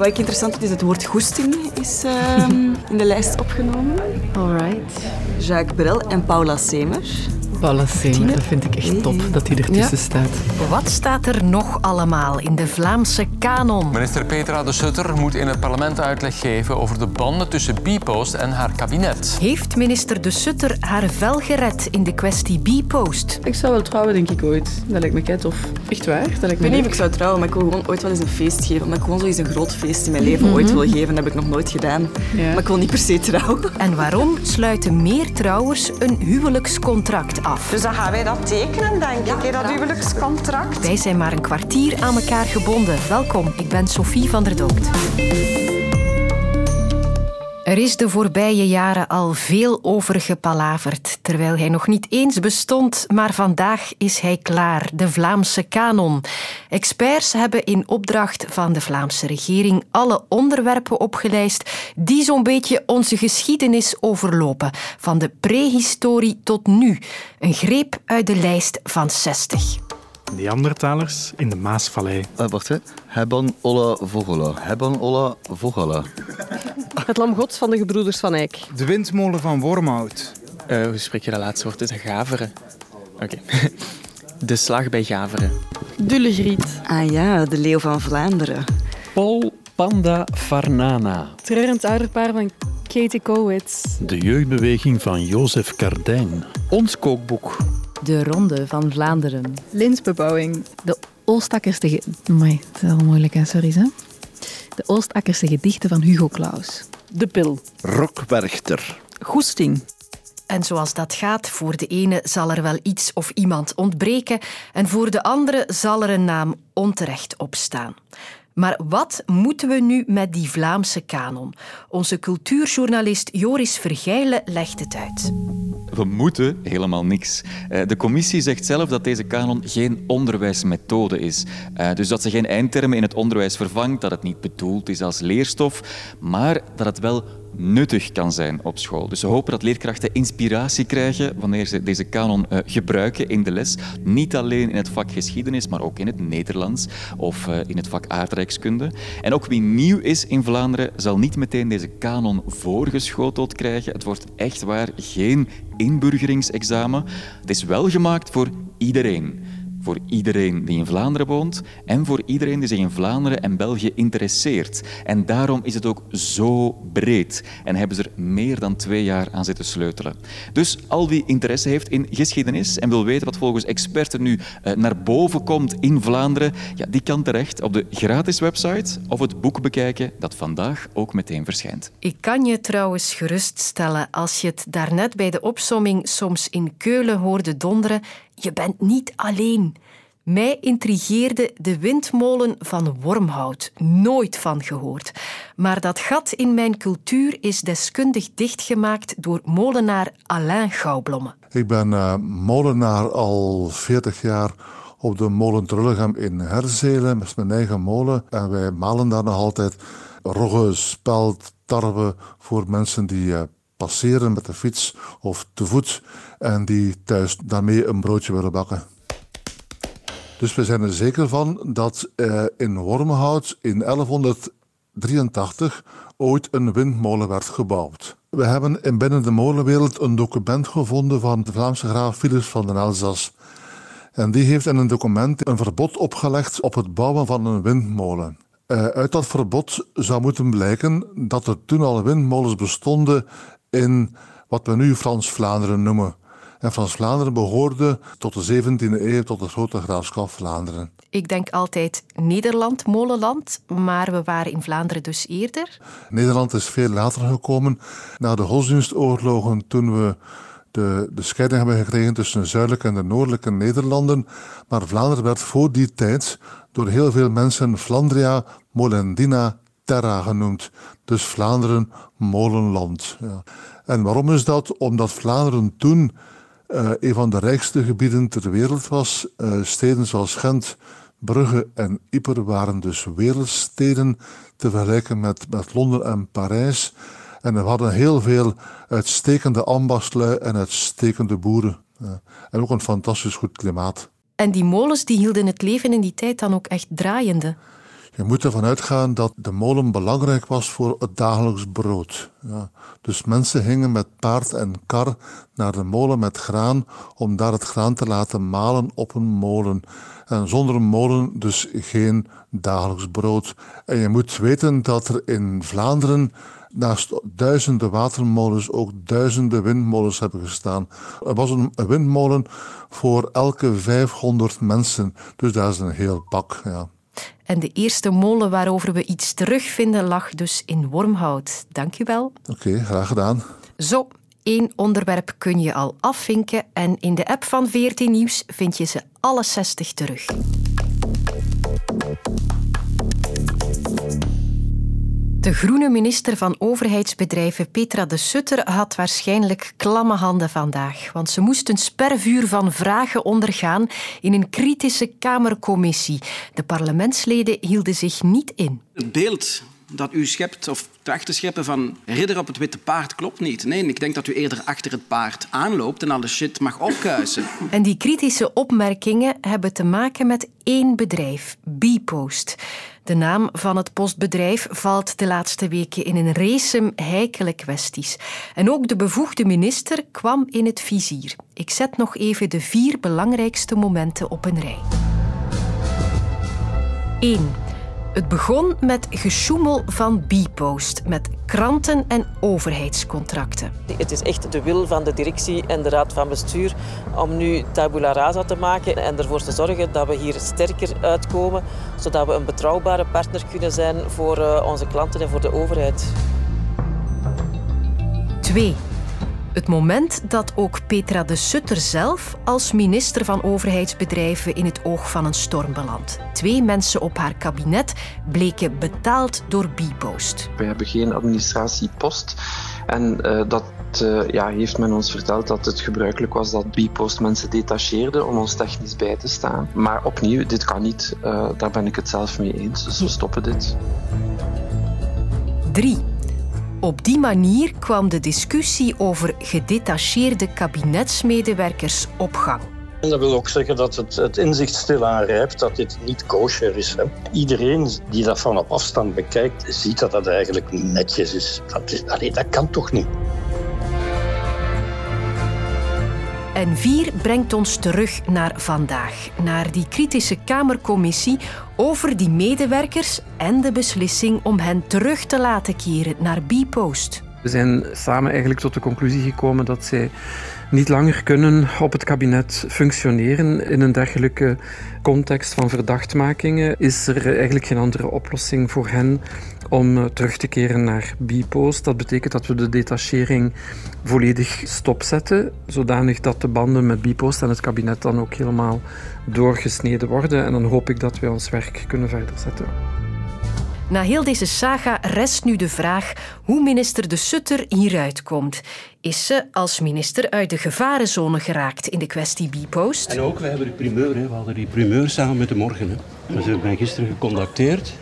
Wat ik interessant vind is het woord goesting is ehm, in de lijst opgenomen. Alright. Jacques Brel en Paula Semer. Semer, dat vind ik echt top dat hij ertussen staat. Wat staat er nog allemaal in de Vlaamse kanon? Minister Petra de Sutter moet in het parlement uitleg geven over de banden tussen Bpost en haar kabinet. Heeft minister de Sutter haar vel gered in de kwestie Bpost? Ik zou wel trouwen, denk ik ooit. Dat lijkt me kei tof. Echt waar? Dat lijkt Ik weet niet of ik zou trouwen, maar ik wil gewoon ooit wel eens een feest geven. Omdat ik gewoon zo eens een groot feest in mijn leven ooit wil geven. Dat heb ik nog nooit gedaan. Ja. Maar ik wil niet per se trouwen. En waarom sluiten meer trouwers een huwelijkscontract af? Dus dan gaan wij dat tekenen, denk ik, hè, dat huwelijkscontract. Wij zijn maar een kwartier aan elkaar gebonden. Welkom, ik ben Sophie van der Dokt. Er is de voorbije jaren al veel over gepalaverd, terwijl hij nog niet eens bestond, maar vandaag is hij klaar, de Vlaamse kanon. Experts hebben in opdracht van de Vlaamse regering alle onderwerpen opgelijst die zo'n beetje onze geschiedenis overlopen, van de prehistorie tot nu. Een greep uit de lijst van 60. Neandertalers in de Maasvallei. Uh, wacht, hè. Hebban Olla Vogola. Hebban Olla Vogola. Het lam gods van de gebroeders van Eyck. De windmolen van Wormhout. Eh, hoe spreek je dat laatste woord? Gaveren. Oké. De slag bij Gaveren. Dullegriet. Ah ja, de leeuw van Vlaanderen. Paul Panda Farnana. Treurend ouderpaar van Katie Kowitz. De jeugdbeweging van Jozef Kardijn. Ons kookboek. De Ronde van Vlaanderen. Lintbebouwing. De Oostakkerste... Ge... Amai, het is wel moeilijk, hè? Sorry, hè? De Oostakkerste gedichten van Hugo Claus. De pil. Rokwerchter. Goesting. En zoals dat gaat, voor de ene zal er wel iets of iemand ontbreken en voor de andere zal er een naam onterecht opstaan. Maar wat moeten we nu met die Vlaamse kanon? Onze cultuurjournalist Joris Vergeilen legt het uit. We moeten helemaal niks. Eh, De commissie zegt zelf dat deze kanon geen onderwijsmethode is. Eh, Dus dat ze geen eindtermen in het onderwijs vervangt, dat het niet bedoeld is als leerstof, maar dat het wel nuttig kan zijn op school. Dus we hopen dat leerkrachten inspiratie krijgen wanneer ze deze kanon eh, gebruiken in de les. Niet alleen in het vak geschiedenis, maar ook in het Nederlands of eh, in het vak aardrijkskunde. En ook wie nieuw is in Vlaanderen zal niet meteen deze kanon voorgeschoteld krijgen. Het wordt echt waar geen inburgeringsexamen. Het is wel gemaakt voor iedereen. Voor iedereen die in Vlaanderen woont en voor iedereen die zich in Vlaanderen en België interesseert. En daarom is het ook zo breed en hebben ze er meer dan twee jaar aan zitten sleutelen. Dus al wie interesse heeft in geschiedenis en wil weten wat volgens experten nu eh, naar boven komt in Vlaanderen, ja, die kan terecht op de gratis website of het boek bekijken dat vandaag ook meteen verschijnt. Ik kan je trouwens geruststellen als je het daarnet bij de opsomming soms in Keulen hoorde donderen. Je bent niet alleen. Mij intrigeerde de windmolen van Wormhout. Nooit van gehoord. Maar dat gat in mijn cultuur is deskundig dichtgemaakt door molenaar Alain Gouwblomme. Ik ben eh, molenaar al 40 jaar op de molen Trullegem in Herzelen. Dat is mijn eigen molen. En wij malen daar nog altijd rogge, speld, tarwe voor mensen die eh, passeren met de fiets of te voet en die thuis daarmee een broodje willen bakken. Dus we zijn er zeker van dat eh, in Wormhout in 1183 ooit een windmolen werd gebouwd. We hebben in binnen de molenwereld een document gevonden van de Vlaamse graaf Philips van den Elzas. En die heeft in een document een verbod opgelegd op het bouwen van een windmolen. Eh, uit dat verbod zou moeten blijken dat er toen al windmolens bestonden in wat we nu Frans-Vlaanderen noemen. En Frans-Vlaanderen behoorde tot de 17e eeuw tot het grote graafschap Vlaanderen. Ik denk altijd Nederland, molenland, maar we waren in Vlaanderen dus eerder. Nederland is veel later gekomen, na de godsdienstoorlogen, toen we de, de scheiding hebben gekregen tussen de zuidelijke en de noordelijke Nederlanden. Maar Vlaanderen werd voor die tijd door heel veel mensen Flandria Molendina Terra genoemd. Dus Vlaanderen molenland. Ja. En waarom is dat? Omdat Vlaanderen toen uh, een van de rijkste gebieden ter wereld was. Uh, steden zoals Gent, Brugge en Yper waren dus wereldsteden te vergelijken met, met Londen en Parijs. En we hadden heel veel uitstekende ambachtlui en uitstekende boeren. En ook een fantastisch goed klimaat. En die molens die hielden het leven in die tijd dan ook echt draaiende? Je moet ervan uitgaan dat de molen belangrijk was voor het dagelijks brood. Ja. Dus mensen gingen met paard en kar naar de molen met graan om daar het graan te laten malen op een molen. En zonder een molen dus geen dagelijks brood. En je moet weten dat er in Vlaanderen naast duizenden watermolens ook duizenden windmolens hebben gestaan. Er was een windmolen voor elke 500 mensen. Dus dat is een heel pak. Ja. En de eerste molen waarover we iets terugvinden lag dus in Wormhout. Dank u wel. Oké, graag gedaan. Zo, één onderwerp kun je al afvinken en in de app van VRT Nieuws vind je ze alle 60 terug. De groene minister van Overheidsbedrijven Petra de Sutter had waarschijnlijk klamme handen vandaag, want ze moest een spervuur van vragen ondergaan in een kritische Kamercommissie. De parlementsleden hielden zich niet in. Het beeld dat u schept of tracht te scheppen van ridder op het witte paard klopt niet. Nee, ik denk dat u eerder achter het paard aanloopt en alle shit mag opkuisen. En die kritische opmerkingen hebben te maken met één bedrijf, Bpost. De naam van het postbedrijf valt de laatste weken in een race heikele kwesties. En ook de bevoegde minister kwam in het vizier. Ik zet nog even de vier belangrijkste momenten op een rij. 1. Het begon met gesjoemel van Bpost, met kranten en overheidscontracten. Het is echt de wil van de directie en de raad van bestuur om nu tabula rasa te maken en ervoor te zorgen dat we hier sterker uitkomen, zodat we een betrouwbare partner kunnen zijn voor eh, onze klanten en voor de overheid. 2. Het moment dat ook Petra de Sutter zelf als minister van Overheidsbedrijven in het oog van een storm belandt. Twee mensen op haar kabinet bleken betaald door Bpost. We hebben geen administratiepost en uh, dat uh, ja, heeft men ons verteld dat het gebruikelijk was dat Bpost mensen detacheerde om ons technisch bij te staan. Maar opnieuw, dit kan niet. Uh, daar ben ik het zelf mee eens, dus we stoppen dit. 3. Op die manier kwam de discussie over gedetacheerde kabinetsmedewerkers op gang. En dat wil ook zeggen dat het, het inzicht stilaan rijpt dat dit niet kosher is. Hè. Iedereen die dat van op afstand bekijkt, ziet dat dat eigenlijk niet netjes is. Dat, is, allee, dat kan toch niet? En 4 brengt ons terug naar vandaag, naar die kritische Kamercommissie over die medewerkers en de beslissing om hen terug te laten keren naar Bpost. We zijn samen eigenlijk tot de conclusie gekomen dat zij niet langer kunnen op het kabinet functioneren. In een dergelijke context van verdachtmakingen is er eigenlijk geen andere oplossing voor hen om eh, terug te keren naar Bpost. Dat betekent dat we de detachering volledig stopzetten, zodanig dat de banden met Bpost en het kabinet dan ook helemaal doorgesneden worden. En dan hoop ik dat wij ons werk kunnen verder zetten. Na heel deze saga rest nu de vraag hoe minister De Sutter hieruit komt. Is ze als minister uit de gevarenzone geraakt in de kwestie Bpost? En ook, we hebben de primeur. Hè. We hadden die primeur samen met de morgen. Hè. Dus ze hebben mij gisteren gecontacteerd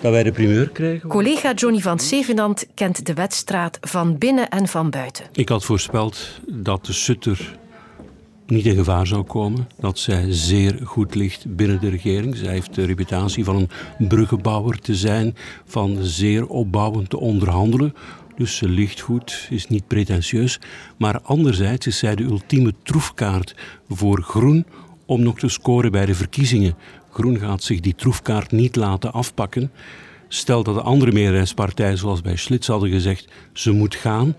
dat wij de primeur krijgen. Collega Johnny van Zevenand kent de wedstraat van binnen en van buiten. Ik had voorspeld dat de Sutter niet in gevaar zou komen. Dat zij zeer goed ligt binnen de regering. Zij heeft de reputatie van een bruggenbouwer te zijn, van zeer opbouwend te onderhandelen. Dus ze ligt goed, is niet pretentieus. Maar anderzijds is zij de ultieme troefkaart voor Groen om nog te scoren bij de verkiezingen. Groen gaat zich die troefkaart niet laten afpakken. Stel dat de andere meerderheidspartijen, zoals bij Schlitz, hadden gezegd ze moet gaan,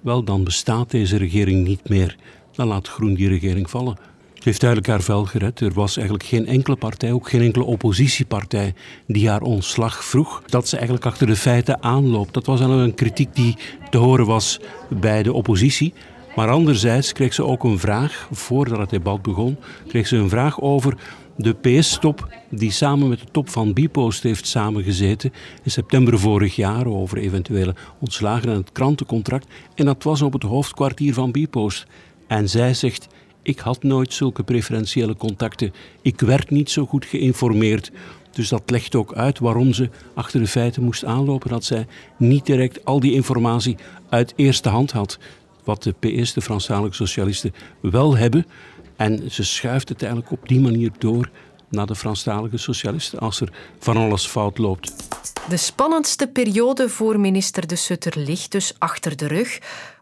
wel dan bestaat deze regering niet meer. Dan laat Groen die regering vallen. Ze heeft duidelijk haar vel gered. Er was eigenlijk geen enkele partij, ook geen enkele oppositiepartij, die haar ontslag vroeg. Dat ze eigenlijk achter de feiten aanloopt. Dat was een kritiek die te horen was bij de oppositie. Maar anderzijds kreeg ze ook een vraag, voordat het debat begon, kreeg ze een vraag over de PS-top, die samen met de top van Bipost heeft samengezeten in september vorig jaar over eventuele ontslagen en het krantencontract. En dat was op het hoofdkwartier van Bipost. En zij zegt: Ik had nooit zulke preferentiële contacten. Ik werd niet zo goed geïnformeerd. Dus dat legt ook uit waarom ze achter de feiten moest aanlopen. Dat zij niet direct al die informatie uit eerste hand had. Wat de PS, de Franstalige socialisten, wel hebben. En ze schuift het eigenlijk op die manier door naar de Franstalige socialisten als er van alles fout loopt. De spannendste periode voor minister De Sutter ligt dus achter de rug.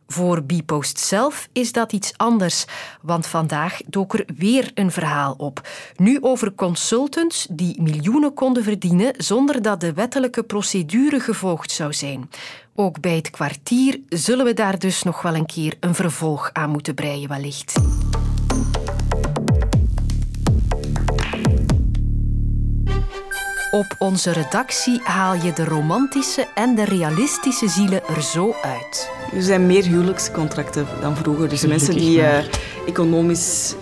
Voor Bpost zelf is dat iets anders, want vandaag dook er weer een verhaal op. Nu over consultants die miljoenen konden verdienen zonder dat de wettelijke procedure gevolgd zou zijn. Ook bij het kwartier zullen we daar dus nog wel een keer een vervolg aan moeten breien, wellicht. Op onze redactie haal je de romantische en de realistische zielen er zo uit. Er zijn meer huwelijkscontracten dan vroeger. Dus de mensen die uh, economisch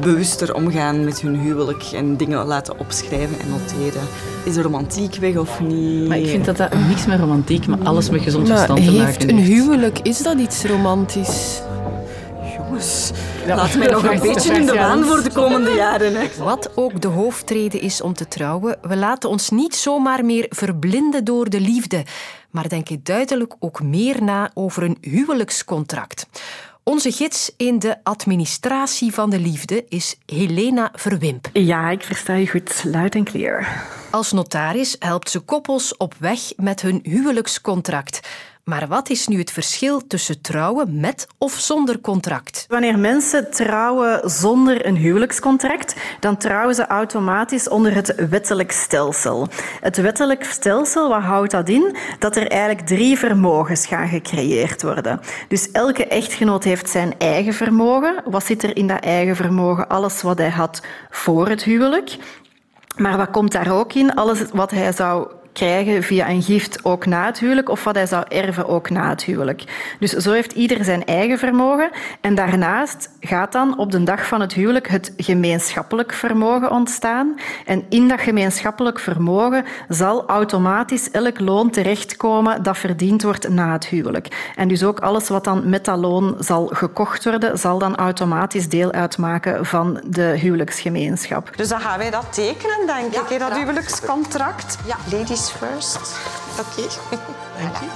bewuster omgaan met hun huwelijk en dingen laten opschrijven en noteren. Is de romantiek weg of niet? Maar ik vind dat dat niks met romantiek, maar alles met gezond verstand te maken heeft. een huwelijk, is dat iets romantisch? Jongens, ja, laat mij nog een beetje in de waan voor de komende jaren. Hè. Wat ook de hoofdreden is om te trouwen, we laten ons niet zomaar meer verblinden door de liefde, maar denken duidelijk ook meer na over een huwelijkscontract. Onze gids in de administratie van de liefde is Helena Verwimp. Ja, ik versta je goed, luid en clear. Als notaris helpt ze koppels op weg met hun huwelijkscontract. Maar wat is nu het verschil tussen trouwen met of zonder contract? Wanneer mensen trouwen zonder een huwelijkscontract, dan trouwen ze automatisch onder het wettelijk stelsel. Het wettelijk stelsel, wat houdt dat in? Dat er eigenlijk drie vermogens gaan gecreëerd worden. Dus elke echtgenoot heeft zijn eigen vermogen. Wat zit er in dat eigen vermogen? Alles wat hij had voor het huwelijk. Maar wat komt daar ook in? Alles wat hij zou krijgen via een gift ook na het huwelijk of wat hij zou erven ook na het huwelijk. Dus zo heeft ieder zijn eigen vermogen. En daarnaast gaat dan op de dag van het huwelijk het gemeenschappelijk vermogen ontstaan. En in dat gemeenschappelijk vermogen zal automatisch elk loon terechtkomen dat verdiend wordt na het huwelijk. En dus ook alles wat dan met dat loon zal gekocht worden, zal dan automatisch deel uitmaken van de huwelijksgemeenschap. Dus dan gaan wij dat tekenen, denk ik, dat huwelijkscontract. Ja, ladies first. Oké.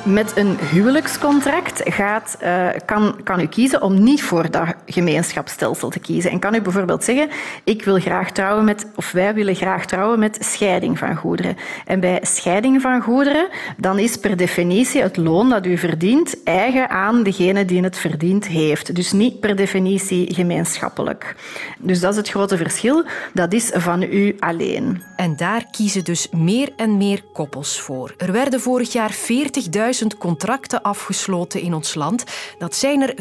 Met een huwelijkscontract gaat, uh, kan, kan u kiezen om niet voor dat gemeenschapsstelsel te kiezen. En kan u bijvoorbeeld zeggen, ik wil graag trouwen met, of wij willen graag trouwen met scheiding van goederen. En bij scheiding van goederen, dan is per definitie het loon dat u verdient eigen aan degene die het verdiend heeft. Dus niet per definitie gemeenschappelijk. Dus dat is het grote verschil. Dat is van u alleen. En daar kiezen dus meer en meer koppels voor. Er werden vorig jaar 40.000 contracten afgesloten in ons land. Dat zijn er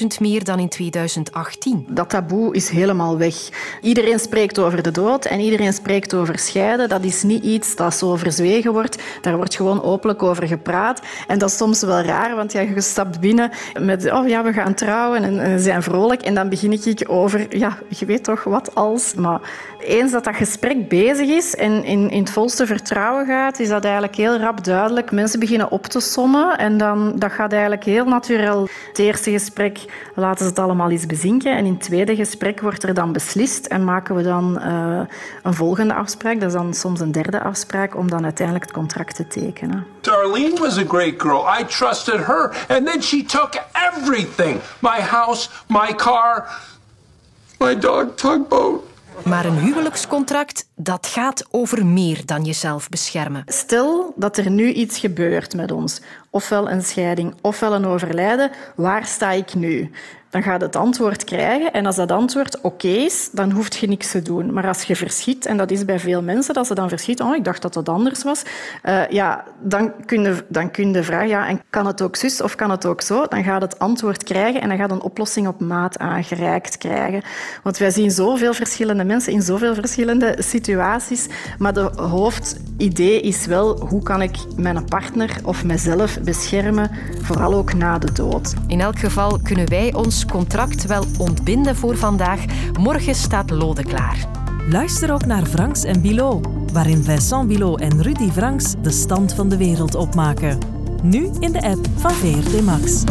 5.000 meer dan in 2018. Dat taboe is helemaal weg. Iedereen spreekt over de dood en iedereen spreekt over scheiden. Dat is niet iets dat zo verzwegen wordt. Daar wordt gewoon openlijk over gepraat. En dat is soms wel raar, want ja, je stapt binnen met oh ja, we gaan trouwen en, zijn vrolijk. En dan begin ik over, ja, je weet toch wat als. Maar eens dat dat gesprek bezig is en in, in het volste vertrouwen gaat, is dat eigenlijk heel duidelijk. Mensen beginnen op te sommen en dan, dat gaat eigenlijk heel natuurlijk. Het eerste gesprek laten ze het allemaal eens bezinken en in het tweede gesprek wordt er dan beslist en maken we dan uh, een volgende afspraak. Dat is dan soms een derde afspraak om dan uiteindelijk het contract te tekenen. Darlene was a great girl. I trusted her and then she took everything. My house, my car, my dog tugboat. Maar een huwelijkscontract, dat gaat over meer dan jezelf beschermen. Stel dat er nu iets gebeurt met ons. Ofwel een scheiding, ofwel een overlijden. Waar sta ik nu? Dan gaat het antwoord krijgen. En als dat antwoord oké is, dan hoef je niks te doen. Maar als je verschiet, en dat is bij veel mensen, dat ze dan verschieten, oh, ik dacht dat het anders was, uh, ja, dan kun, je, dan kun je vragen, ja, en kan het ook zus of kan het ook zo? Dan gaat het antwoord krijgen en dan gaat een oplossing op maat aangereikt krijgen. Want wij zien zoveel verschillende mensen in zoveel verschillende situaties, maar de hoofdidee is wel, hoe kan ik mijn partner of mezelf beschermen, vooral ook na de dood. In elk geval kunnen wij ons contract wel ontbinden voor vandaag. Morgen staat Lode klaar. Luister ook naar Franks en Bilot, waarin Vincent Bilot en Rudy Franks de stand van de wereld opmaken. Nu in de app van VRT Max.